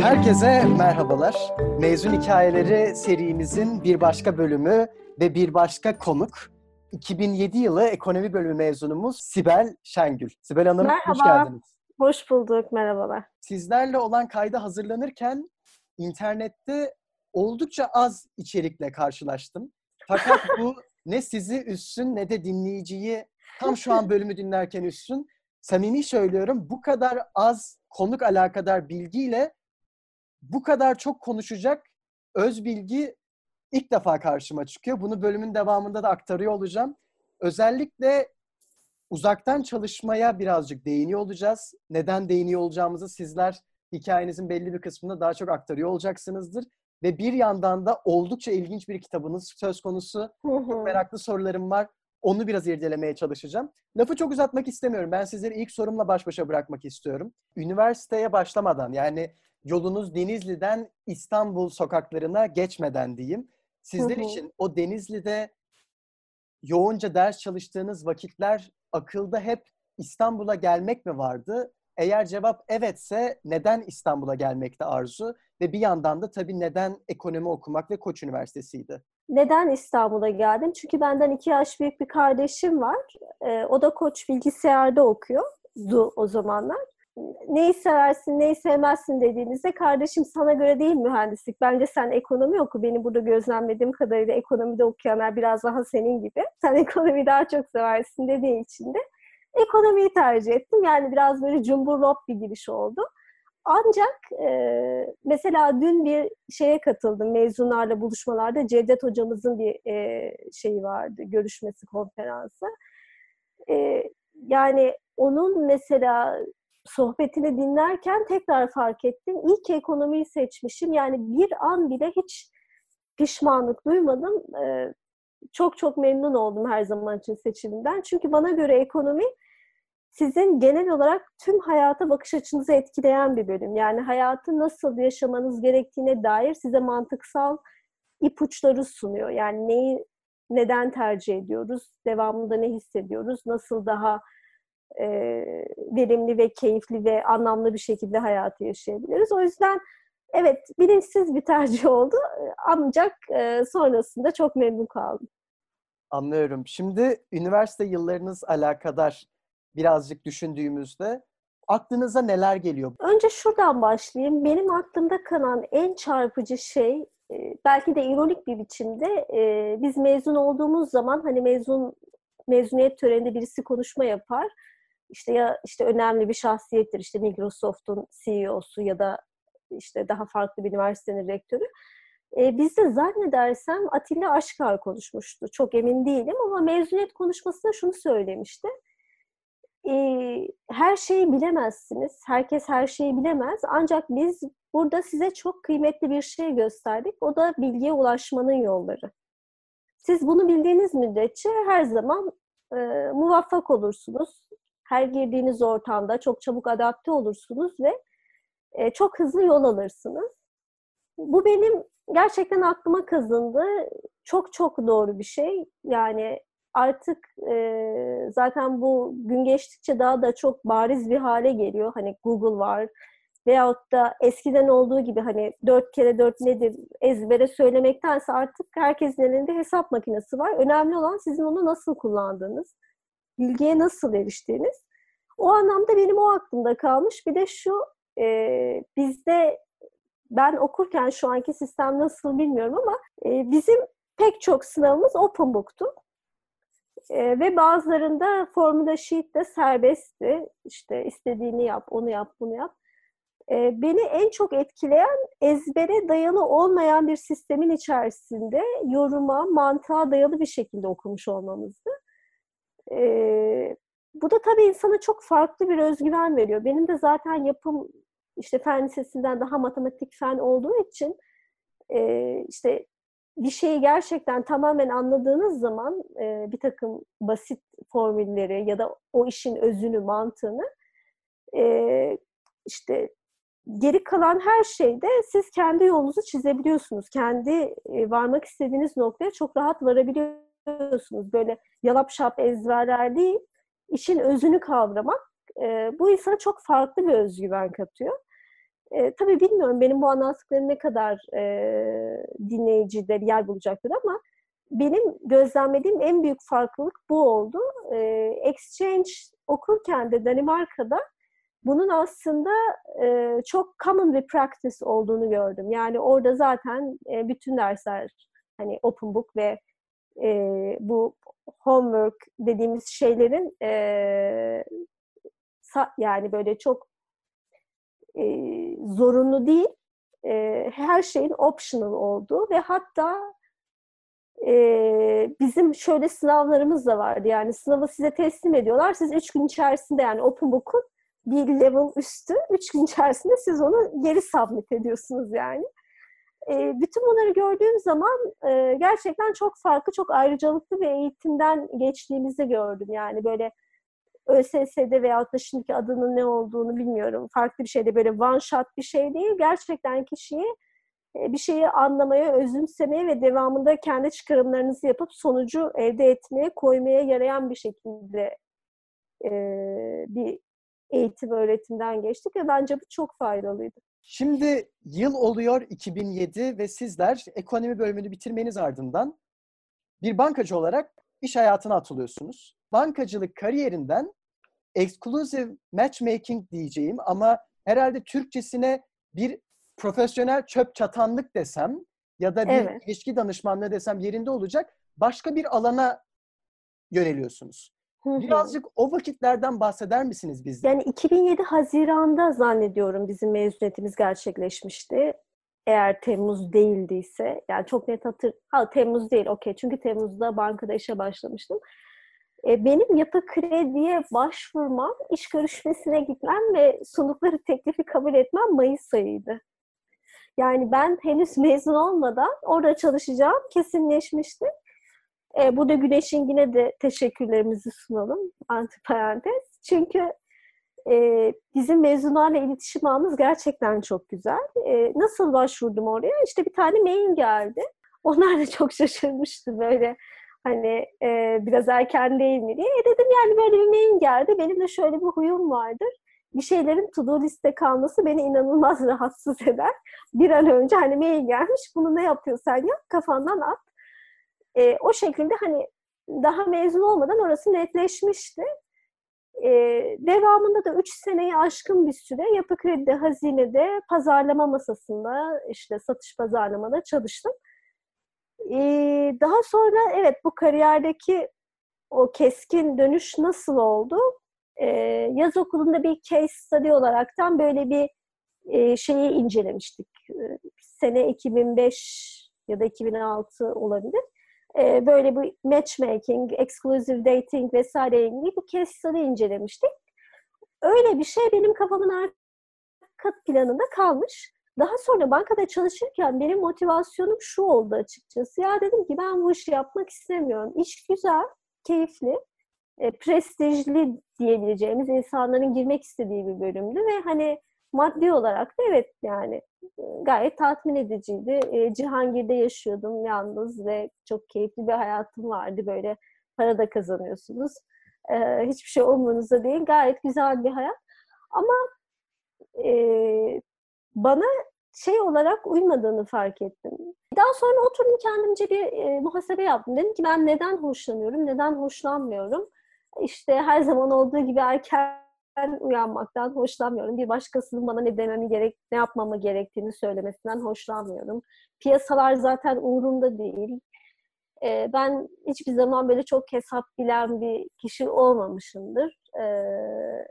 Herkese merhabalar. Mezun Hikayeleri serimizin bir başka bölümü ve bir başka konuk. 2007 yılı ekonomi bölümü mezunumuz Sibel Şengül. Sibel Hanım Merhaba. hoş geldiniz. Hoş bulduk, merhabalar. Sizlerle olan kayda hazırlanırken internette oldukça az içerikle karşılaştım. Fakat bu ne sizi üssün ne de dinleyiciyi tam şu an bölümü dinlerken üssün. Samimi söylüyorum bu kadar az konuk alakadar bilgiyle bu kadar çok konuşacak öz bilgi ilk defa karşıma çıkıyor. Bunu bölümün devamında da aktarıyor olacağım. Özellikle uzaktan çalışmaya birazcık değiniyor olacağız. Neden değiniyor olacağımızı sizler hikayenizin belli bir kısmında daha çok aktarıyor olacaksınızdır. Ve bir yandan da oldukça ilginç bir kitabınız söz konusu. Çok meraklı sorularım var. Onu biraz irdelemeye çalışacağım. Lafı çok uzatmak istemiyorum. Ben sizleri ilk sorumla baş başa bırakmak istiyorum. Üniversiteye başlamadan yani yolunuz Denizli'den İstanbul sokaklarına geçmeden diyeyim. Sizler için o Denizli'de yoğunca ders çalıştığınız vakitler akılda hep İstanbul'a gelmek mi vardı? Eğer cevap evetse neden İstanbul'a gelmekte arzu? Ve bir yandan da tabii neden ekonomi okumak ve Koç Üniversitesi'ydi? Neden İstanbul'a geldim? Çünkü benden iki yaş büyük bir kardeşim var. Ee, o da Koç bilgisayarda okuyordu o zamanlar. Neyi seversin, neyi sevmezsin dediğinizde kardeşim sana göre değil mühendislik. Bence sen ekonomi oku. Benim burada gözlemlediğim kadarıyla ekonomide okuyanlar biraz daha senin gibi. Sen ekonomiyi daha çok seversin dediği için de ekonomiyi tercih ettim. Yani biraz böyle cumburlop bir giriş oldu. Ancak e, mesela dün bir şeye katıldım mezunlarla buluşmalarda Cevdet hocamızın bir e, şeyi vardı görüşmesi konferansı. E, yani onun mesela sohbetini dinlerken tekrar fark ettim. İyi ki ekonomiyi seçmişim. Yani bir an bile hiç pişmanlık duymadım. E, çok çok memnun oldum her zaman için seçimimden. Çünkü bana göre ekonomi sizin genel olarak tüm hayata bakış açınızı etkileyen bir bölüm. Yani hayatı nasıl yaşamanız gerektiğine dair size mantıksal ipuçları sunuyor. Yani neyi neden tercih ediyoruz, devamında ne hissediyoruz, nasıl daha e, verimli ve keyifli ve anlamlı bir şekilde hayatı yaşayabiliriz. O yüzden evet bilinçsiz bir tercih oldu ancak e, sonrasında çok memnun kaldım. Anlıyorum. Şimdi üniversite yıllarınız alakadar birazcık düşündüğümüzde aklınıza neler geliyor? Önce şuradan başlayayım. Benim aklımda kalan en çarpıcı şey e, belki de ironik bir biçimde e, biz mezun olduğumuz zaman hani mezun mezuniyet töreninde birisi konuşma yapar. İşte ya işte önemli bir şahsiyettir. işte Microsoft'un CEO'su ya da işte daha farklı bir üniversitenin rektörü. E, bizde zannedersem Atilla Aşkar konuşmuştu. Çok emin değilim ama mezuniyet konuşmasında şunu söylemişti her şeyi bilemezsiniz. Herkes her şeyi bilemez. Ancak biz burada size çok kıymetli bir şey gösterdik. O da bilgiye ulaşmanın yolları. Siz bunu bildiğiniz müddetçe her zaman e, muvaffak olursunuz. Her girdiğiniz ortamda çok çabuk adapte olursunuz ve e, çok hızlı yol alırsınız. Bu benim gerçekten aklıma kazındı. Çok çok doğru bir şey. Yani artık e, zaten bu gün geçtikçe daha da çok bariz bir hale geliyor. Hani Google var veyahut da eskiden olduğu gibi hani dört kere dört nedir ezbere söylemektense artık herkesin elinde hesap makinesi var. Önemli olan sizin onu nasıl kullandığınız, bilgiye nasıl eriştiğiniz. O anlamda benim o aklımda kalmış. Bir de şu e, bizde ben okurken şu anki sistem nasıl bilmiyorum ama e, bizim pek çok sınavımız open book'tu. E, ve bazılarında Formula Sheet de serbestti. İşte istediğini yap, onu yap, bunu yap. E, beni en çok etkileyen ezbere dayalı olmayan bir sistemin içerisinde yoruma, mantığa dayalı bir şekilde okumuş olmamızdı. E, bu da tabii insana çok farklı bir özgüven veriyor. Benim de zaten yapım işte fen lisesinden daha matematik fen olduğu için e, işte bir şeyi gerçekten tamamen anladığınız zaman e, bir takım basit formülleri ya da o işin özünü, mantığını e, işte geri kalan her şeyde siz kendi yolunuzu çizebiliyorsunuz. Kendi e, varmak istediğiniz noktaya çok rahat varabiliyorsunuz. biliyorsunuz böyle yalap şap ezberler değil, işin özünü kavramak e, bu insana çok farklı bir özgüven katıyor. E, tabii bilmiyorum benim bu anlattıklarım ne kadar e, dinleyicide yer bulacaktır ama benim gözlemlediğim en büyük farklılık bu oldu. E, exchange okurken de Danimarka'da bunun aslında e, çok common bir practice olduğunu gördüm. Yani orada zaten e, bütün dersler hani open book ve e, bu homework dediğimiz şeylerin e, yani böyle çok e, zorunlu değil, e, her şeyin optional olduğu ve hatta e, bizim şöyle sınavlarımız da vardı. Yani sınavı size teslim ediyorlar. Siz üç gün içerisinde yani open book'un bir level üstü üç gün içerisinde siz onu geri submit ediyorsunuz yani. E, bütün bunları gördüğüm zaman e, gerçekten çok farklı, çok ayrıcalıklı bir eğitimden geçtiğimizi gördüm. Yani böyle ÖSS'de veyahut da şimdiki adının ne olduğunu bilmiyorum. Farklı bir şeyde böyle one shot bir şey değil. Gerçekten kişiyi e, bir şeyi anlamaya, özümsemeye ve devamında kendi çıkarımlarınızı yapıp sonucu elde etmeye, koymaya yarayan bir şekilde e, bir eğitim öğretimden geçtik ve bence bu çok faydalıydı. Şimdi yıl oluyor 2007 ve sizler ekonomi bölümünü bitirmeniz ardından bir bankacı olarak iş hayatına atılıyorsunuz. Bankacılık kariyerinden exclusive matchmaking diyeceğim ama herhalde Türkçesine bir profesyonel çöp çatanlık desem ya da bir evet. ilişki danışmanlığı desem yerinde olacak başka bir alana yöneliyorsunuz. Birazcık o vakitlerden bahseder misiniz bizde? Yani 2007 Haziran'da zannediyorum bizim mezuniyetimiz gerçekleşmişti. Eğer Temmuz değildiyse. Yani çok net hatır... Ha Temmuz değil okey. Çünkü Temmuz'da bankada işe başlamıştım. E, benim yapı krediye başvurmam, iş görüşmesine gitmem ve sundukları teklifi kabul etmem Mayıs ayıydı. Yani ben henüz mezun olmadan orada çalışacağım kesinleşmişti. E, burada Güneş'in yine de teşekkürlerimizi sunalım antiparantez. Çünkü e, bizim mezunlarla iletişim ağımız gerçekten çok güzel. E, nasıl başvurdum oraya? İşte bir tane mail geldi. Onlar da çok şaşırmıştı böyle hani e, biraz erken değil mi diye. E dedim yani böyle bir mail geldi. Benim de şöyle bir huyum vardır. Bir şeylerin to-do liste kalması beni inanılmaz rahatsız eder. Bir an önce hani mail gelmiş bunu ne yapıyorsan yap kafandan at. E, o şekilde hani daha mezun olmadan orası netleşmişti. E, devamında da 3 seneyi aşkın bir süre Yapı Kredi'de, Hazine'de, pazarlama masasında, işte satış pazarlamada çalıştım. E, daha sonra evet bu kariyerdeki o keskin dönüş nasıl oldu? E, yaz okulunda bir case study olaraktan böyle bir e, şeyi incelemiştik. Sene 2005 ya da 2006 olabilir e, böyle bir matchmaking, exclusive dating vesaire ilgili bir case study incelemiştik. Öyle bir şey benim kafamın arka planında kalmış. Daha sonra bankada çalışırken benim motivasyonum şu oldu açıkçası. Ya dedim ki ben bu işi yapmak istemiyorum. İş güzel, keyifli, e, prestijli diyebileceğimiz insanların girmek istediği bir bölümdü ve hani maddi olarak da evet yani gayet tatmin ediciydi. E, Cihangir'de yaşıyordum yalnız ve çok keyifli bir hayatım vardı. Böyle para da kazanıyorsunuz. E, hiçbir şey olmanıza değil. Gayet güzel bir hayat. Ama e, bana şey olarak uymadığını fark ettim. Daha sonra oturdum kendimce bir e, muhasebe yaptım. Dedim ki ben neden hoşlanıyorum, neden hoşlanmıyorum? İşte her zaman olduğu gibi erken uyanmaktan hoşlanmıyorum. Bir başkasının bana ne dememi gerek, ne yapmamı gerektiğini söylemesinden hoşlanmıyorum. Piyasalar zaten uğrumda değil. Ee, ben hiçbir zaman böyle çok hesap bilen bir kişi olmamışımdır. Ee,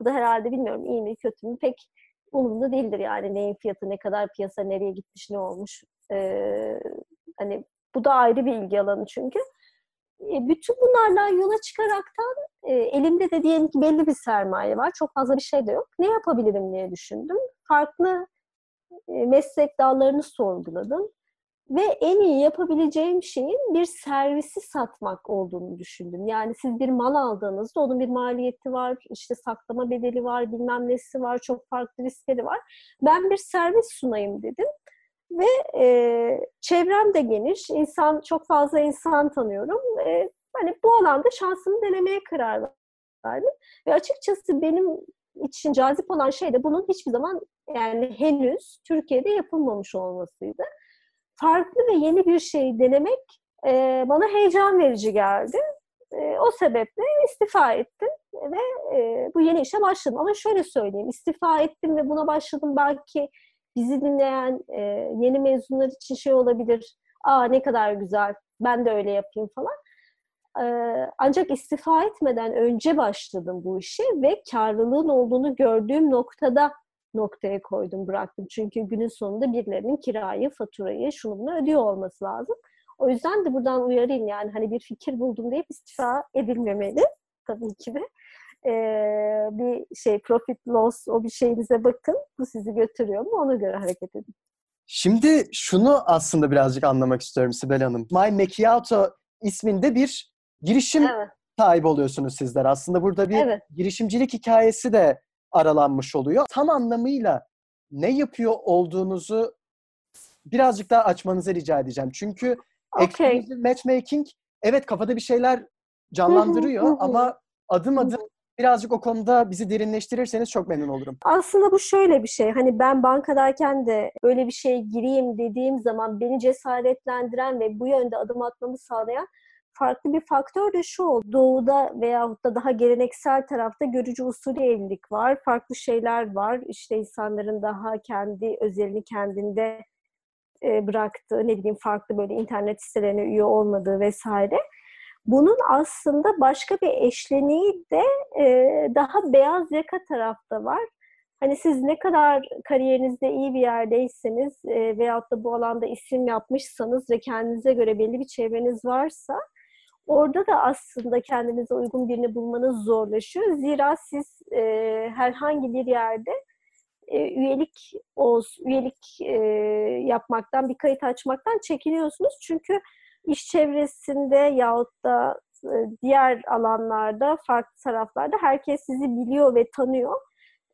bu da herhalde bilmiyorum iyi mi kötü mü pek umurumda değildir yani neyin fiyatı ne kadar piyasa nereye gitmiş ne olmuş. Ee, hani bu da ayrı bir ilgi alanı çünkü. E, bütün bunlardan yola çıkaraktan e, elimde de diyelim ki belli bir sermaye var. Çok fazla bir şey de yok. Ne yapabilirim diye düşündüm. Farklı e, meslek dallarını sorguladım. Ve en iyi yapabileceğim şeyin bir servisi satmak olduğunu düşündüm. Yani siz bir mal aldığınızda onun bir maliyeti var, işte saklama bedeli var, bilmem nesi var, çok farklı riskleri var. Ben bir servis sunayım dedim. ve e, çevrem de geniş. İnsan çok fazla insan tanıyorum. E, hani bu alanda şansımı denemeye karar verdim. Ve açıkçası benim için cazip olan şey de bunun hiçbir zaman yani henüz Türkiye'de yapılmamış olmasıydı. Farklı ve yeni bir şey denemek e, bana heyecan verici geldi. E, o sebeple istifa ettim ve e, bu yeni işe başladım. Ama şöyle söyleyeyim, istifa ettim ve buna başladım belki bizi dinleyen e, yeni mezunlar için şey olabilir. Aa ne kadar güzel, ben de öyle yapayım falan. E, ancak istifa etmeden önce başladım bu işe ve karlılığın olduğunu gördüğüm noktada noktaya koydum, bıraktım. Çünkü günün sonunda birilerinin kirayı, faturayı, şunu bunu ödüyor olması lazım. O yüzden de buradan uyarayım yani hani bir fikir buldum deyip istifa edilmemeli tabii ki de. Ee, bir şey profit loss o bir şeyinize bakın. Bu sizi götürüyor mu ona göre hareket edin. Şimdi şunu aslında birazcık anlamak istiyorum Sibel Hanım. My Macchiato isminde bir girişim evet. sahibi oluyorsunuz sizler. Aslında burada bir evet. girişimcilik hikayesi de aralanmış oluyor. Tam anlamıyla ne yapıyor olduğunuzu birazcık daha açmanızı rica edeceğim. Çünkü okay. matchmaking evet kafada bir şeyler canlandırıyor ama adım adım birazcık o konuda bizi derinleştirirseniz çok memnun olurum. Aslında bu şöyle bir şey. Hani ben bankadayken de böyle bir şeye gireyim dediğim zaman beni cesaretlendiren ve bu yönde adım atmamı sağlayan farklı bir faktör de şu oldu. Doğuda veyahut da daha geleneksel tarafta görücü usulü evlilik var. Farklı şeyler var. İşte insanların daha kendi özelini kendinde e, bıraktığı, ne bileyim farklı böyle internet sitelerine üye olmadığı vesaire. Bunun aslında başka bir eşleniği de e, daha beyaz yaka tarafta var. Hani siz ne kadar kariyerinizde iyi bir yerdeyseniz e, veyahut da bu alanda isim yapmışsanız ve kendinize göre belli bir çevreniz varsa orada da aslında kendinize uygun birini bulmanız zorlaşıyor. Zira siz e, herhangi bir yerde e, üyelik o üyelik e, yapmaktan, bir kayıt açmaktan çekiniyorsunuz. Çünkü iş çevresinde yahut da e, diğer alanlarda, farklı taraflarda herkes sizi biliyor ve tanıyor.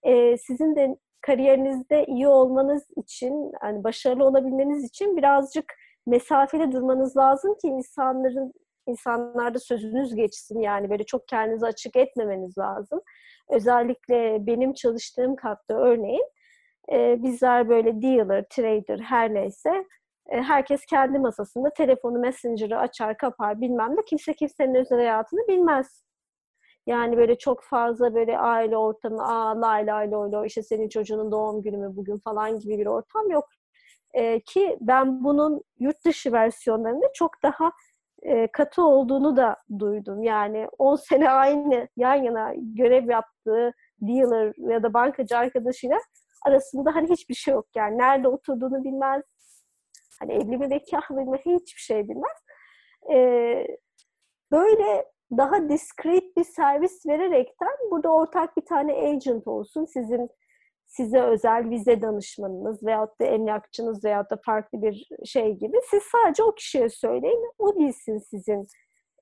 E, sizin de kariyerinizde iyi olmanız için, yani başarılı olabilmeniz için birazcık mesafeli durmanız lazım ki insanların insanlarda sözünüz geçsin. Yani böyle çok kendinizi açık etmemeniz lazım. Özellikle benim çalıştığım katta örneğin e, bizler böyle dealer, trader her neyse e, herkes kendi masasında telefonu, messenger'ı açar, kapar bilmem ne. Kimse kimsenin özel hayatını bilmez. Yani böyle çok fazla böyle aile ortamı, aa lay lay loy loy işte senin çocuğunun doğum günü mü bugün falan gibi bir ortam yok. E, ki ben bunun yurt dışı versiyonlarında çok daha e, katı olduğunu da duydum. Yani 10 sene aynı yan yana görev yaptığı dealer ya da bankacı arkadaşıyla arasında hani hiçbir şey yok. Yani nerede oturduğunu bilmez, Hani evli mi bekar mı hiçbir şey bilmez. Ee, böyle daha diskret bir servis vererekten burada ortak bir tane agent olsun. Sizin size özel vize danışmanınız veyahut da emlakçınız veyahut da farklı bir şey gibi. Siz sadece o kişiye söyleyin. O bilsin sizin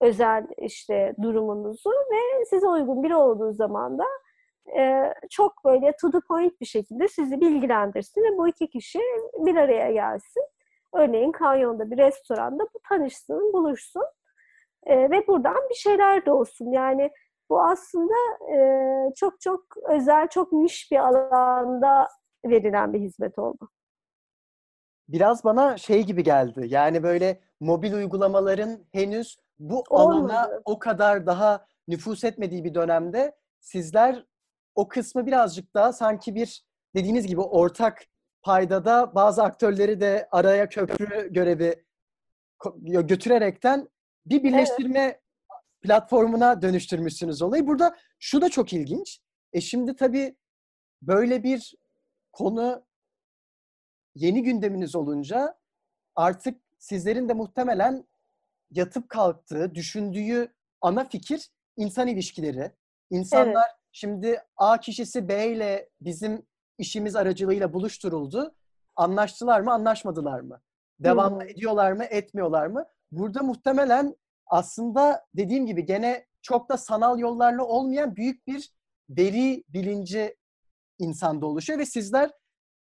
özel işte durumunuzu ve size uygun biri olduğu zaman da e, çok böyle to the point bir şekilde sizi bilgilendirsin ve bu iki kişi bir araya gelsin. Örneğin kanyonda bir restoranda bu tanışsın, buluşsun e, ve buradan bir şeyler de olsun. Yani bu aslında e, çok çok özel, çok niş bir alanda verilen bir hizmet oldu. Biraz bana şey gibi geldi. Yani böyle mobil uygulamaların henüz bu Olmadı. alana o kadar daha nüfus etmediği bir dönemde sizler o kısmı birazcık daha sanki bir dediğiniz gibi ortak paydada bazı aktörleri de araya köprü görevi götürerekten bir birleştirme evet. Platformuna dönüştürmüşsünüz olayı. Burada şu da çok ilginç. E şimdi tabii böyle bir konu yeni gündeminiz olunca artık sizlerin de muhtemelen yatıp kalktığı, düşündüğü ana fikir insan ilişkileri. İnsanlar evet. şimdi A kişisi B ile bizim işimiz aracılığıyla buluşturuldu. Anlaştılar mı, anlaşmadılar mı? Devam hmm. ediyorlar mı, etmiyorlar mı? Burada muhtemelen aslında dediğim gibi gene çok da sanal yollarla olmayan büyük bir veri bilinci insanda oluşuyor ve sizler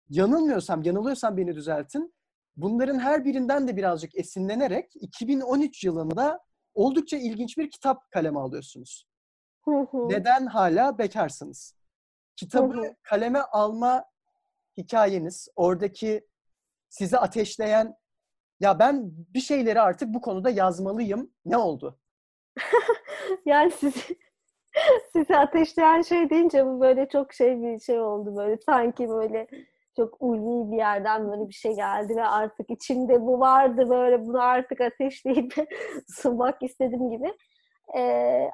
yanılmıyorsam, yanılıyorsam beni düzeltin. bunların her birinden de birazcık esinlenerek 2013 yılında oldukça ilginç bir kitap kaleme alıyorsunuz. Neden hala bekarsınız? Kitabı kaleme alma hikayeniz, oradaki sizi ateşleyen ya ben bir şeyleri artık bu konuda yazmalıyım. Ne oldu? yani sizi sizi ateşleyen şey deyince bu böyle çok şey bir şey oldu böyle sanki böyle çok ulvi bir yerden böyle bir şey geldi ve artık içimde bu vardı böyle bunu artık ateşleyip sunmak istedim gibi. E,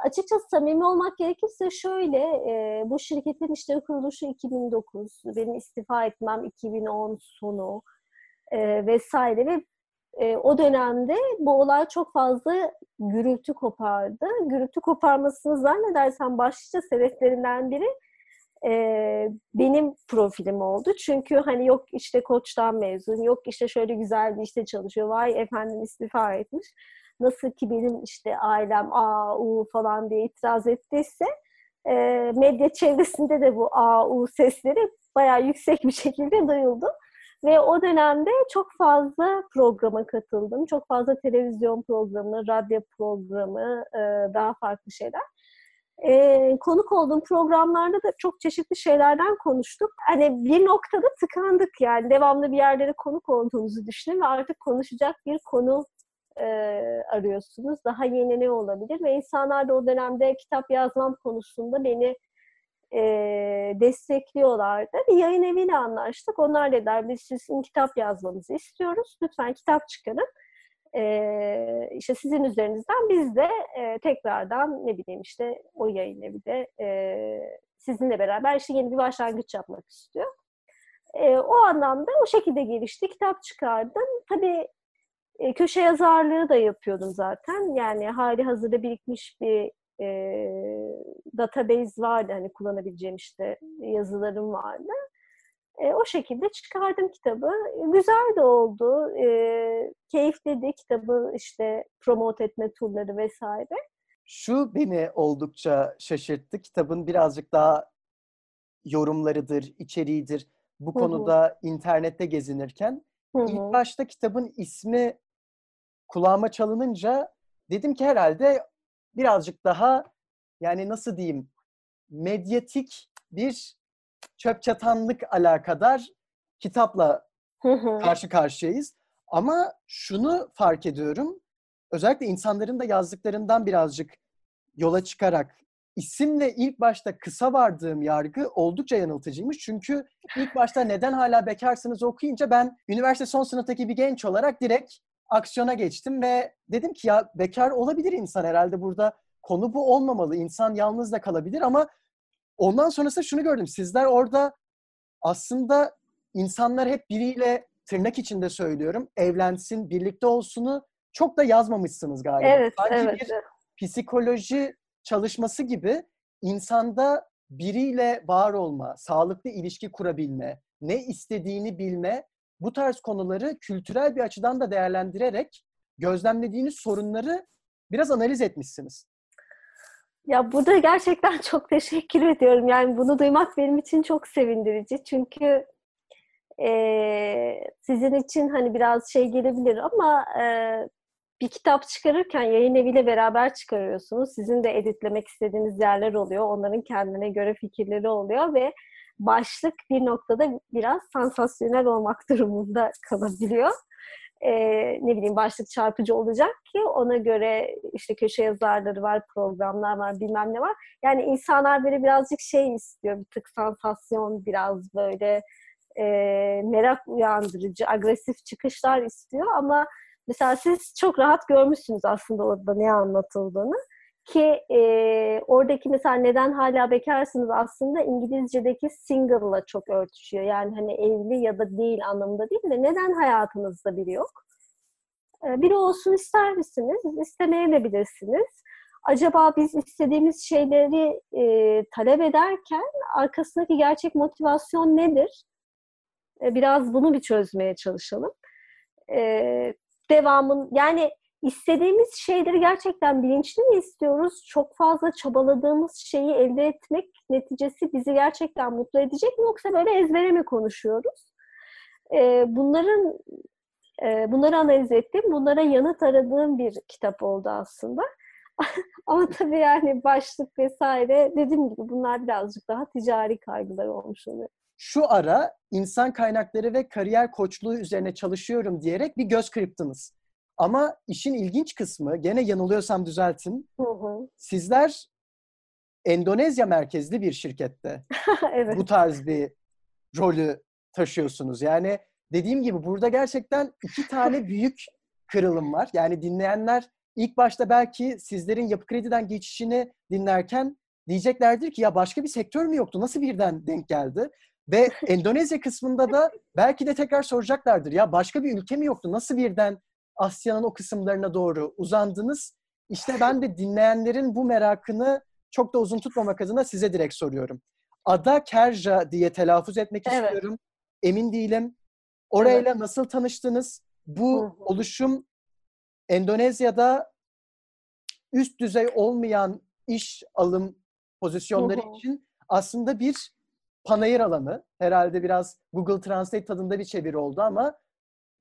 açıkçası samimi olmak gerekirse şöyle, e, bu şirketin işte kuruluşu 2009, benim istifa etmem 2010 sonu e, vesaire ve e, o dönemde bu olay çok fazla gürültü kopardı. Gürültü koparmasını zannedersem başlıca sebeplerinden biri e, benim profilim oldu. Çünkü hani yok işte koçtan mezun, yok işte şöyle güzel bir işte çalışıyor, vay efendim istifa etmiş. Nasıl ki benim işte ailem A, U falan diye itiraz ettiyse e, medya çevresinde de bu A, U sesleri bayağı yüksek bir şekilde duyuldu. Ve o dönemde çok fazla programa katıldım. Çok fazla televizyon programı, radyo programı, e, daha farklı şeyler. E, konuk olduğum programlarda da çok çeşitli şeylerden konuştuk. Hani bir noktada tıkandık yani. Devamlı bir yerlere konuk olduğumuzu düşünün ve artık konuşacak bir konu e, arıyorsunuz. Daha yeni ne olabilir? Ve insanlar da o dönemde kitap yazmam konusunda beni e, destekliyorlardı. Bir yayın eviyle anlaştık. Onlar dediler biz sizin kitap yazmanızı istiyoruz. Lütfen kitap çıkarın. E, işte sizin üzerinizden biz de e, tekrardan ne bileyim işte o yayın evi de e, sizinle beraber işte yeni bir başlangıç yapmak istiyor. E, o anlamda o şekilde gelişti. Kitap çıkardım. Tabii köşe yazarlığı da yapıyordum zaten. Yani hali hazırda birikmiş bir e, database vardı. Hani kullanabileceğim işte yazılarım vardı. E, o şekilde çıkardım kitabı. Güzel de oldu. E, keyifli de kitabı işte promote etme turları vesaire. Şu beni oldukça şaşırttı. Kitabın birazcık daha yorumlarıdır, içeriğidir. Bu konuda internette gezinirken Hı-hı. ilk başta kitabın ismi kulağıma çalınınca dedim ki herhalde birazcık daha yani nasıl diyeyim medyatik bir çöp çatanlık alakadar kitapla karşı karşıyayız. Ama şunu fark ediyorum. Özellikle insanların da yazdıklarından birazcık yola çıkarak isimle ilk başta kısa vardığım yargı oldukça yanıltıcıymış. Çünkü ilk başta neden hala bekarsınız okuyunca ben üniversite son sınıftaki bir genç olarak direkt aksiyona geçtim ve dedim ki ya bekar olabilir insan herhalde burada konu bu olmamalı. İnsan yalnız da kalabilir ama ondan sonrasında şunu gördüm. Sizler orada aslında insanlar hep biriyle tırnak içinde söylüyorum evlensin, birlikte olsunu çok da yazmamışsınız galiba. Evet, Sanki evet. bir psikoloji çalışması gibi insanda biriyle var olma, sağlıklı ilişki kurabilme, ne istediğini bilme bu tarz konuları kültürel bir açıdan da değerlendirerek gözlemlediğiniz sorunları biraz analiz etmişsiniz. Ya burada gerçekten çok teşekkür ediyorum. Yani bunu duymak benim için çok sevindirici. Çünkü e, sizin için hani biraz şey gelebilir ama e, bir kitap çıkarırken yayın eviyle beraber çıkarıyorsunuz. Sizin de editlemek istediğiniz yerler oluyor. Onların kendine göre fikirleri oluyor ve başlık bir noktada biraz sansasyonel olmak durumunda kalabiliyor. Ee, ne bileyim başlık çarpıcı olacak ki ona göre işte köşe yazarları var, programlar var, bilmem ne var. Yani insanlar böyle birazcık şey istiyor, bir tık sansasyon, biraz böyle e, merak uyandırıcı, agresif çıkışlar istiyor ama mesela siz çok rahat görmüşsünüz aslında orada ne anlatıldığını. Ki e, oradaki mesela neden hala bekarsınız aslında İngilizce'deki single'la çok örtüşüyor. Yani hani evli ya da değil anlamında değil de neden hayatınızda biri yok? E, biri olsun ister misiniz? İstemeyebilirsiniz. Acaba biz istediğimiz şeyleri e, talep ederken arkasındaki gerçek motivasyon nedir? E, biraz bunu bir çözmeye çalışalım. E, devamın yani istediğimiz şeyleri gerçekten bilinçli mi istiyoruz? Çok fazla çabaladığımız şeyi elde etmek neticesi bizi gerçekten mutlu edecek mi? Yoksa böyle ezbere mi konuşuyoruz? Ee, bunların E, bunları analiz ettim. Bunlara yanıt aradığım bir kitap oldu aslında. Ama tabii yani başlık vesaire dediğim gibi bunlar birazcık daha ticari kaygılar olmuş oluyor. Şu ara insan kaynakları ve kariyer koçluğu üzerine çalışıyorum diyerek bir göz kırptınız. Ama işin ilginç kısmı, gene yanılıyorsam düzeltin. Hı hı. Sizler Endonezya merkezli bir şirkette evet. bu tarz bir rolü taşıyorsunuz. Yani dediğim gibi burada gerçekten iki tane büyük kırılım var. Yani dinleyenler ilk başta belki sizlerin yapı krediden geçişini dinlerken diyeceklerdir ki ya başka bir sektör mü yoktu? Nasıl birden denk geldi? Ve Endonezya kısmında da belki de tekrar soracaklardır. Ya başka bir ülke mi yoktu? Nasıl birden Asya'nın o kısımlarına doğru uzandınız? İşte ben de dinleyenlerin bu merakını çok da uzun tutmamak adına size direkt soruyorum. Ada Kerja diye telaffuz etmek Evet. istiyorum. Emin değilim. Orayla nasıl tanıştınız? Bu oluşum Endonezya'da üst düzey olmayan iş alım pozisyonları Hı hı. için aslında bir panayır alanı. Herhalde biraz Google Translate tadında bir çeviri oldu ama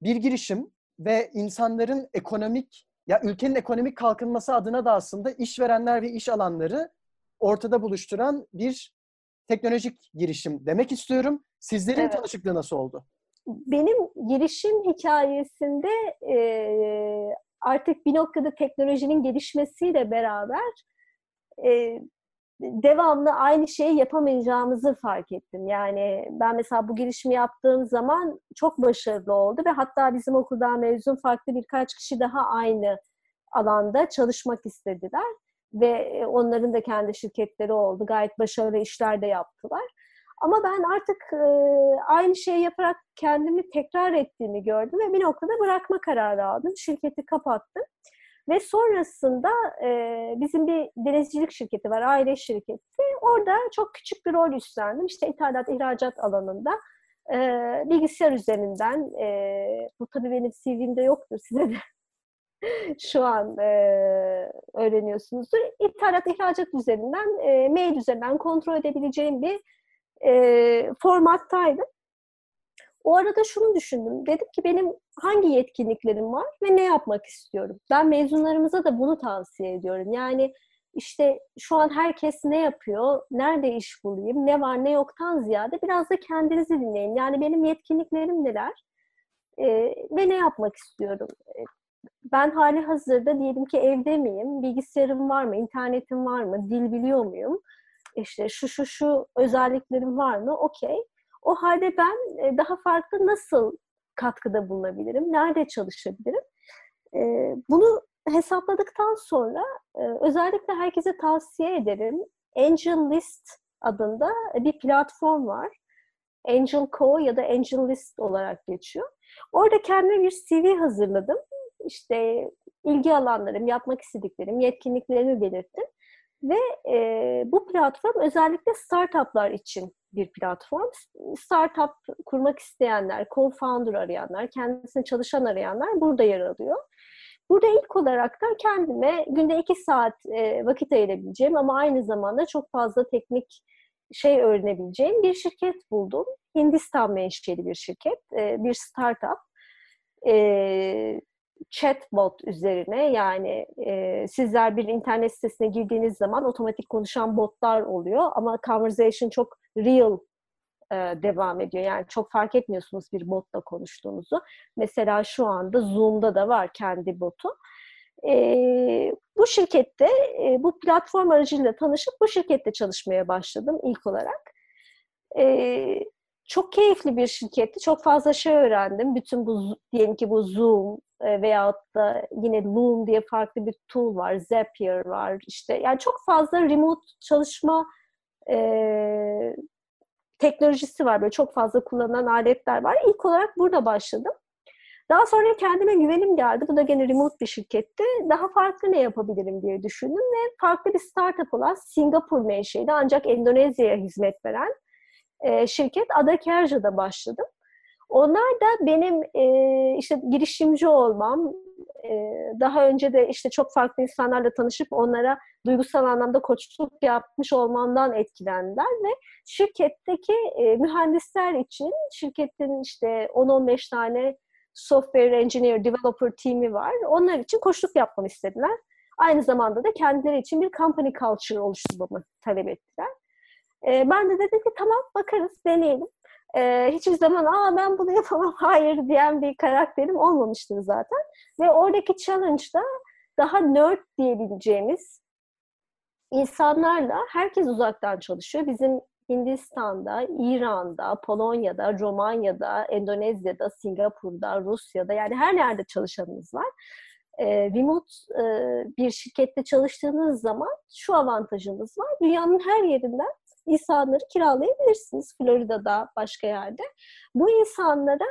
bir girişim ve insanların ekonomik ya ülkenin ekonomik kalkınması adına da aslında işverenler ve iş alanları ortada buluşturan bir teknolojik girişim demek istiyorum. Sizlerin Evet. tanışıklığı nasıl oldu? benim girişim hikayesinde e, artık bir noktada teknolojinin gelişmesiyle beraber e, devamlı aynı şeyi yapamayacağımızı fark ettim. Yani ben mesela bu girişimi yaptığım zaman çok başarılı oldu ve hatta bizim okuldan mezun farklı birkaç kişi daha aynı alanda çalışmak istediler ve onların da kendi şirketleri oldu. Gayet başarılı işler de yaptılar. Ama ben artık e, aynı şeyi yaparak kendimi tekrar ettiğimi gördüm ve bir noktada bırakma kararı aldım. Şirketi kapattım. Ve sonrasında e, bizim bir denizcilik şirketi var, aile şirketi. Orada çok küçük bir rol üstlendim. İşte ithalat, ihracat alanında e, bilgisayar üzerinden, e, bu tabii benim CV'mde yoktur size de şu an e, öğreniyorsunuzdur. İthalat, ihracat üzerinden, e, mail üzerinden kontrol edebileceğim bir e, formattaydım. O arada şunu düşündüm. Dedim ki benim hangi yetkinliklerim var ve ne yapmak istiyorum? Ben mezunlarımıza da bunu tavsiye ediyorum. Yani işte şu an herkes ne yapıyor, nerede iş bulayım, ne var ne yoktan ziyade biraz da kendinizi dinleyin. Yani benim yetkinliklerim neler e, ve ne yapmak istiyorum? E, ben hali hazırda diyelim ki evde miyim, bilgisayarım var mı, internetim var mı, dil biliyor muyum? İşte şu şu şu özelliklerim var mı? Okey. O halde ben e, daha farklı nasıl katkıda bulunabilirim? Nerede çalışabilirim? E, bunu hesapladıktan sonra e, özellikle herkese tavsiye ederim. Angel List adında bir platform var. Angel Co ya da Angel List olarak geçiyor. Orada kendime bir CV hazırladım. İşte ilgi alanlarım, yapmak istediklerim, yetkinliklerimi belirttim. Ve e, bu platform özellikle startuplar için bir platform. Startup kurmak isteyenler, co-founder arayanlar, kendisine çalışan arayanlar burada yer alıyor. Burada ilk olarak da kendime günde iki saat e, vakit ayırabileceğim ama aynı zamanda çok fazla teknik şey öğrenebileceğim bir şirket buldum. Hindistan menşeli bir şirket, e, bir startup. E, chatbot üzerine yani e, sizler bir internet sitesine girdiğiniz zaman otomatik konuşan botlar oluyor ama conversation çok real e, devam ediyor. Yani çok fark etmiyorsunuz bir botla konuştuğunuzu. Mesela şu anda Zoom'da da var kendi botu. E, bu şirkette, e, bu platform aracılığıyla tanışıp bu şirkette çalışmaya başladım ilk olarak. E, çok keyifli bir şirketti. Çok fazla şey öğrendim. Bütün bu diyelim ki bu Zoom e, veyahut da yine Loom diye farklı bir tool var. Zapier var. İşte yani çok fazla remote çalışma e, teknolojisi var. Böyle çok fazla kullanılan aletler var. İlk olarak burada başladım. Daha sonra kendime güvenim geldi. Bu da gene remote bir şirketti. Daha farklı ne yapabilirim diye düşündüm ve farklı bir startup olan Singapur menşeli ancak Endonezya'ya hizmet veren e, şirket Ada Kerja'da başladım. Onlar da benim e, işte girişimci olmam, e, daha önce de işte çok farklı insanlarla tanışıp onlara duygusal anlamda koçluk yapmış olmamdan etkilendiler ve şirketteki e, mühendisler için şirketin işte 10-15 tane software engineer, developer team'i var. Onlar için koçluk yapmamı istediler. Aynı zamanda da kendileri için bir company culture oluşturmamı talep ettiler. E, ben de dedim ki tamam bakarız, deneyelim. E, hiçbir zaman aa ben bunu yapamam, hayır diyen bir karakterim olmamıştır zaten. Ve oradaki challenge'da daha nerd diyebileceğimiz insanlarla herkes uzaktan çalışıyor. Bizim Hindistan'da, İran'da, Polonya'da, Romanya'da, Endonezya'da, Singapur'da, Rusya'da yani her yerde çalışanımız var. E, remote e, bir şirkette çalıştığınız zaman şu avantajınız var. Dünyanın her yerinden insanları kiralayabilirsiniz. Florida'da, başka yerde. Bu insanlara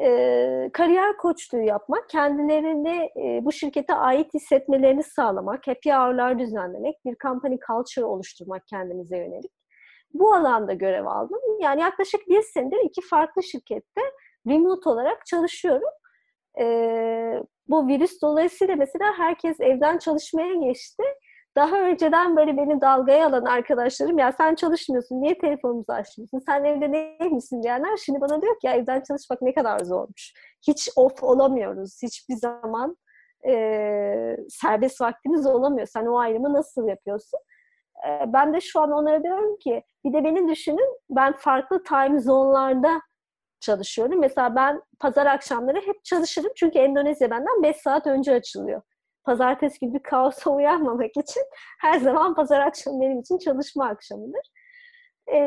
e, kariyer koçluğu yapmak, kendilerini e, bu şirkete ait hissetmelerini sağlamak, happy hour'lar düzenlemek, bir company culture oluşturmak kendimize yönelik. Bu alanda görev aldım. Yani yaklaşık bir senedir iki farklı şirkette remote olarak çalışıyorum. E, bu virüs dolayısıyla mesela herkes evden çalışmaya geçti. Daha önceden böyle beni dalgaya alan arkadaşlarım ya sen çalışmıyorsun, niye telefonumuzu açmıyorsun, sen evde neymişsin diyenler şimdi bana diyor ki ya evden çalışmak ne kadar zormuş. Hiç off olamıyoruz, hiçbir zaman e, serbest vaktimiz olamıyor. Sen o ayrımı nasıl yapıyorsun? E, ben de şu an onlara diyorum ki bir de beni düşünün ben farklı time zone'larda çalışıyorum. Mesela ben pazar akşamları hep çalışırım çünkü Endonezya benden 5 saat önce açılıyor pazartesi gibi kaosa uyanmamak için her zaman pazar akşamı benim için çalışma akşamıdır. Ee,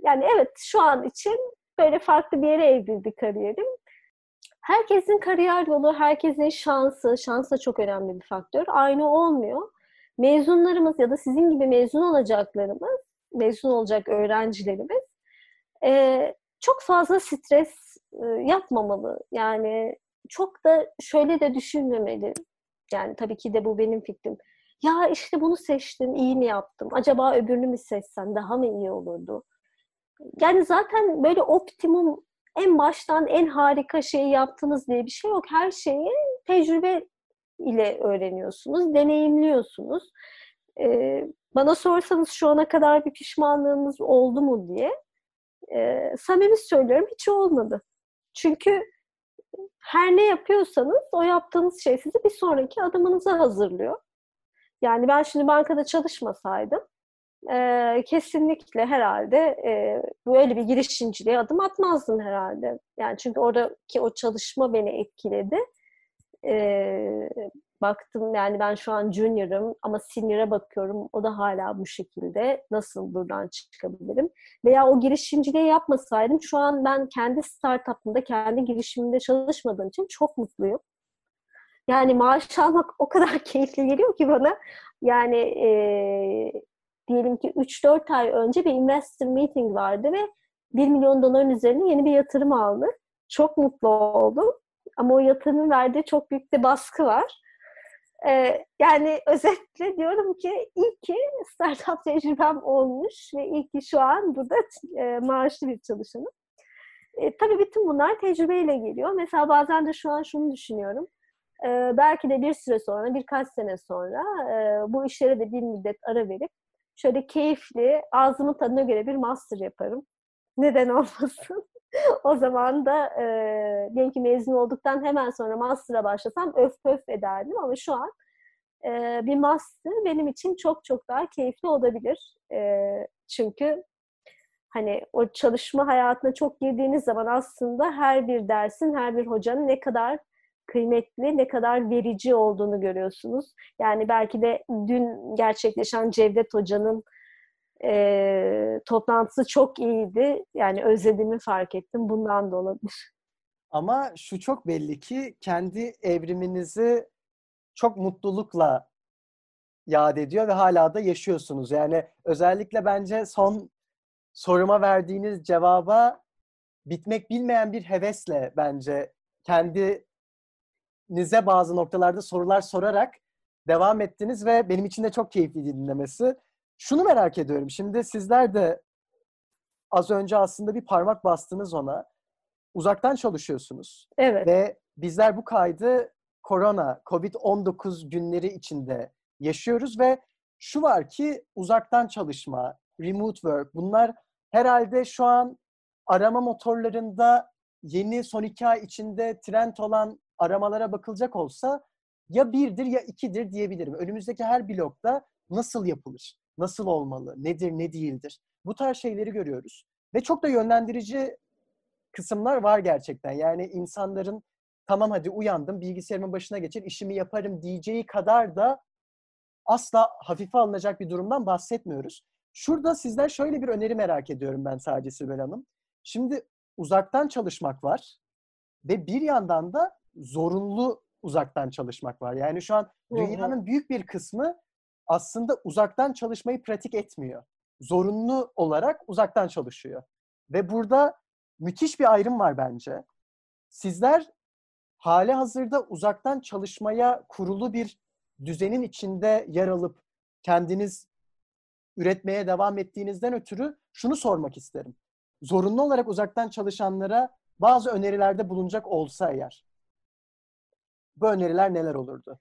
yani evet şu an için böyle farklı bir yere evrildi kariyerim. Herkesin kariyer yolu, herkesin şansı, şans da çok önemli bir faktör. Aynı olmuyor. Mezunlarımız ya da sizin gibi mezun olacaklarımız, mezun olacak öğrencilerimiz e, çok fazla stres e, yapmamalı. Yani çok da şöyle de düşünmemeli. Yani tabii ki de bu benim fikrim. Ya işte bunu seçtim, iyi mi yaptım? Acaba öbürünü mü seçsem daha mı iyi olurdu? Yani zaten böyle optimum en baştan en harika şeyi yaptınız diye bir şey yok. Her şeyi tecrübe ile öğreniyorsunuz, deneyimliyorsunuz. Ee, bana sorsanız şu ana kadar bir pişmanlığınız oldu mu diye e, samimi söylüyorum hiç olmadı. Çünkü her ne yapıyorsanız o yaptığınız şey sizi bir sonraki adımınıza hazırlıyor. Yani ben şimdi bankada çalışmasaydım e, kesinlikle herhalde e, böyle bir girişimciliğe adım atmazdım herhalde. Yani çünkü oradaki o çalışma beni etkiledi. E, baktım yani ben şu an junior'ım ama senior'a bakıyorum o da hala bu şekilde nasıl buradan çıkabilirim veya o girişimciliği yapmasaydım şu an ben kendi startup'ımda kendi girişimimde çalışmadığım için çok mutluyum. Yani maaş almak o kadar keyifli geliyor ki bana. Yani e, diyelim ki 3-4 ay önce bir investor meeting vardı ve 1 milyon doların üzerine yeni bir yatırım aldı. Çok mutlu oldum. Ama o yatırımın verdiği çok büyük bir baskı var. Ee, yani özetle diyorum ki iyi ki startup tecrübem olmuş ve iyi ki şu an burada e, maaşlı bir çalışanım. E, tabii bütün bunlar tecrübeyle geliyor. Mesela bazen de şu an şunu düşünüyorum. E, belki de bir süre sonra, birkaç sene sonra e, bu işlere de bir müddet ara verip şöyle keyifli, ağzımın tadına göre bir master yaparım. Neden olmasın? O zaman da e, diyelim ki mezun olduktan hemen sonra master'a başlasam öf öf ederdim ama şu an e, bir master benim için çok çok daha keyifli olabilir. E, çünkü hani o çalışma hayatına çok girdiğiniz zaman aslında her bir dersin, her bir hocanın ne kadar kıymetli, ne kadar verici olduğunu görüyorsunuz. Yani belki de dün gerçekleşen Cevdet Hoca'nın e, toplantısı çok iyiydi. Yani özlediğimi fark ettim. Bundan da olabilir. Ama şu çok belli ki kendi evriminizi çok mutlulukla yad ediyor ve hala da yaşıyorsunuz. Yani özellikle bence son soruma verdiğiniz cevaba bitmek bilmeyen bir hevesle bence kendinize bazı noktalarda sorular sorarak devam ettiniz ve benim için de çok keyifli dinlemesi. Şunu merak ediyorum. Şimdi sizler de az önce aslında bir parmak bastınız ona. Uzaktan çalışıyorsunuz. Evet. Ve bizler bu kaydı korona, Covid-19 günleri içinde yaşıyoruz ve şu var ki uzaktan çalışma, remote work bunlar herhalde şu an arama motorlarında yeni son iki ay içinde trend olan aramalara bakılacak olsa ya birdir ya ikidir diyebilirim. Önümüzdeki her blokta nasıl yapılır, nasıl olmalı, nedir, ne değildir. Bu tarz şeyleri görüyoruz. Ve çok da yönlendirici kısımlar var gerçekten. Yani insanların tamam hadi uyandım, bilgisayarımın başına geçir, işimi yaparım diyeceği kadar da asla hafife alınacak bir durumdan bahsetmiyoruz. Şurada sizden şöyle bir öneri merak ediyorum ben sadece Sibel Hanım. Şimdi uzaktan çalışmak var ve bir yandan da zorunlu uzaktan çalışmak var. Yani şu an dünyanın büyük bir kısmı aslında uzaktan çalışmayı pratik etmiyor. Zorunlu olarak uzaktan çalışıyor. Ve burada müthiş bir ayrım var bence. Sizler hali hazırda uzaktan çalışmaya kurulu bir düzenin içinde yer alıp kendiniz üretmeye devam ettiğinizden ötürü şunu sormak isterim. Zorunlu olarak uzaktan çalışanlara bazı önerilerde bulunacak olsa eğer bu öneriler neler olurdu?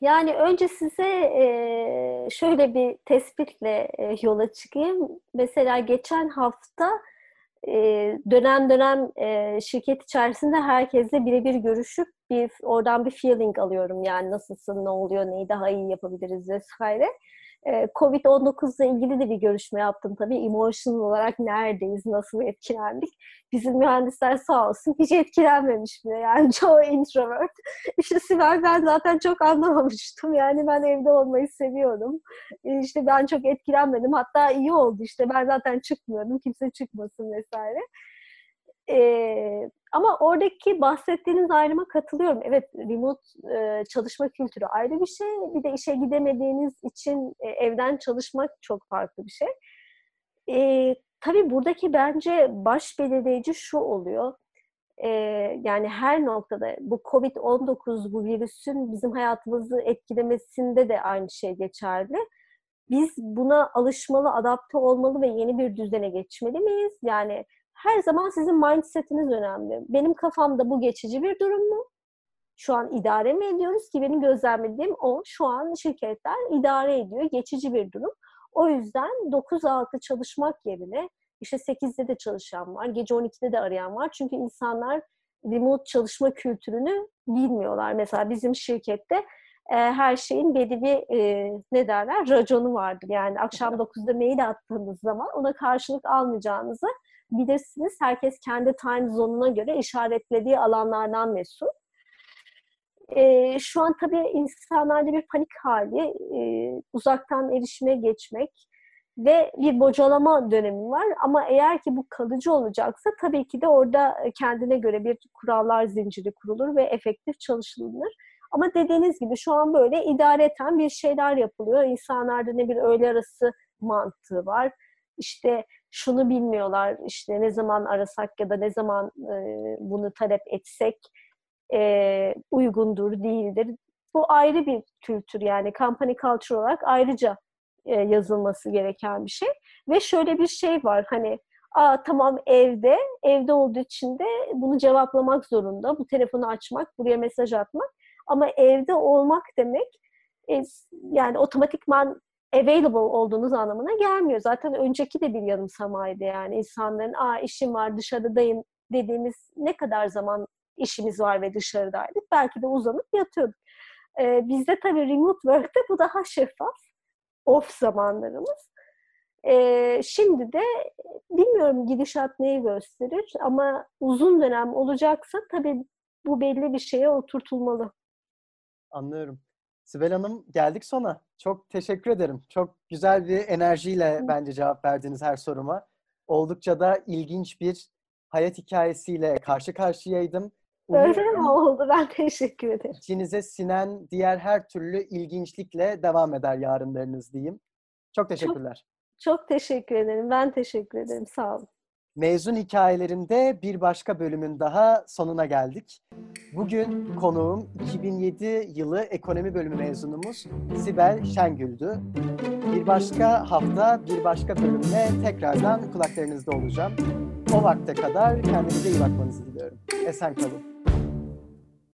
Yani önce size e, şöyle bir tespitle e, yola çıkayım. Mesela geçen hafta e, dönem dönem şirket içerisinde herkesle birebir görüşüp bir oradan bir feeling alıyorum. Yani nasılsın, ne oluyor, neyi daha iyi yapabiliriz vesaire. Covid-19 ile ilgili de bir görüşme yaptım tabii. Emotional olarak neredeyiz, nasıl etkilendik? Bizim mühendisler sağ olsun hiç etkilenmemiş bile. Yani çoğu introvert. İşte Sibel ben zaten çok anlamamıştım. Yani ben evde olmayı seviyorum. İşte ben çok etkilenmedim. Hatta iyi oldu işte. Ben zaten çıkmıyordum. Kimse çıkmasın vesaire. Ee, ama oradaki bahsettiğiniz ayrıma katılıyorum. Evet, remote e, çalışma kültürü ayrı bir şey. Bir de işe gidemediğiniz için e, evden çalışmak çok farklı bir şey. E, tabii buradaki bence baş belirleyici şu oluyor. E, yani her noktada bu COVID-19 bu virüsün bizim hayatımızı etkilemesinde de aynı şey geçerli. Biz buna alışmalı, adapte olmalı ve yeni bir düzene geçmeli miyiz? Yani her zaman sizin mindsetiniz önemli. Benim kafamda bu geçici bir durum mu? Şu an idare mi ediyoruz ki benim gözlemlediğim o. Şu an şirketler idare ediyor. Geçici bir durum. O yüzden 9-6 çalışmak yerine işte 8'de de çalışan var, gece 12'de de arayan var. Çünkü insanlar remote çalışma kültürünü bilmiyorlar. Mesela bizim şirkette e, her şeyin belli e, ne derler raconu vardır. Yani akşam 9'da mail attığınız zaman ona karşılık almayacağınızı bilirsiniz. Herkes kendi time zone'una göre işaretlediği alanlardan mesul. E, şu an tabii insanlarda bir panik hali, e, uzaktan erişime geçmek ve bir bocalama dönemi var. Ama eğer ki bu kalıcı olacaksa tabii ki de orada kendine göre bir kurallar zinciri kurulur ve efektif çalışılır. Ama dediğiniz gibi şu an böyle idareten bir şeyler yapılıyor. İnsanlarda ne bir öğle arası mantığı var. İşte şunu bilmiyorlar işte ne zaman arasak ya da ne zaman e, bunu talep etsek e, uygundur, değildir. Bu ayrı bir kültür yani company culture olarak ayrıca e, yazılması gereken bir şey. Ve şöyle bir şey var hani Aa, tamam evde, evde olduğu için de bunu cevaplamak zorunda. Bu telefonu açmak, buraya mesaj atmak. Ama evde olmak demek e, yani otomatikman available olduğunuz anlamına gelmiyor. Zaten önceki de bir yanılsamaydı yani insanların aa işim var dışarıdayım dediğimiz ne kadar zaman işimiz var ve dışarıdaydık. Belki de uzanıp yatıyorduk. Ee, bizde tabii remote work'te bu daha şeffaf. Off zamanlarımız. Ee, şimdi de bilmiyorum gidişat neyi gösterir ama uzun dönem olacaksa tabii bu belli bir şeye oturtulmalı. Anlıyorum. Sibel Hanım geldik sona. Çok teşekkür ederim. Çok güzel bir enerjiyle bence cevap verdiniz her soruma. Oldukça da ilginç bir hayat hikayesiyle karşı karşıyaydım. Öyle mi oldu? Ben teşekkür ederim. İçinize sinen diğer her türlü ilginçlikle devam eder yarınlarınız diyeyim. Çok teşekkürler. Çok, çok teşekkür ederim. Ben teşekkür ederim. Sağ olun. Mezun hikayelerinde bir başka bölümün daha sonuna geldik. Bugün konuğum 2007 yılı ekonomi bölümü mezunumuz Sibel Şengül'dü. Bir başka hafta bir başka bölümle tekrardan kulaklarınızda olacağım. O vakte kadar kendinize iyi bakmanızı diliyorum. Esen kalın.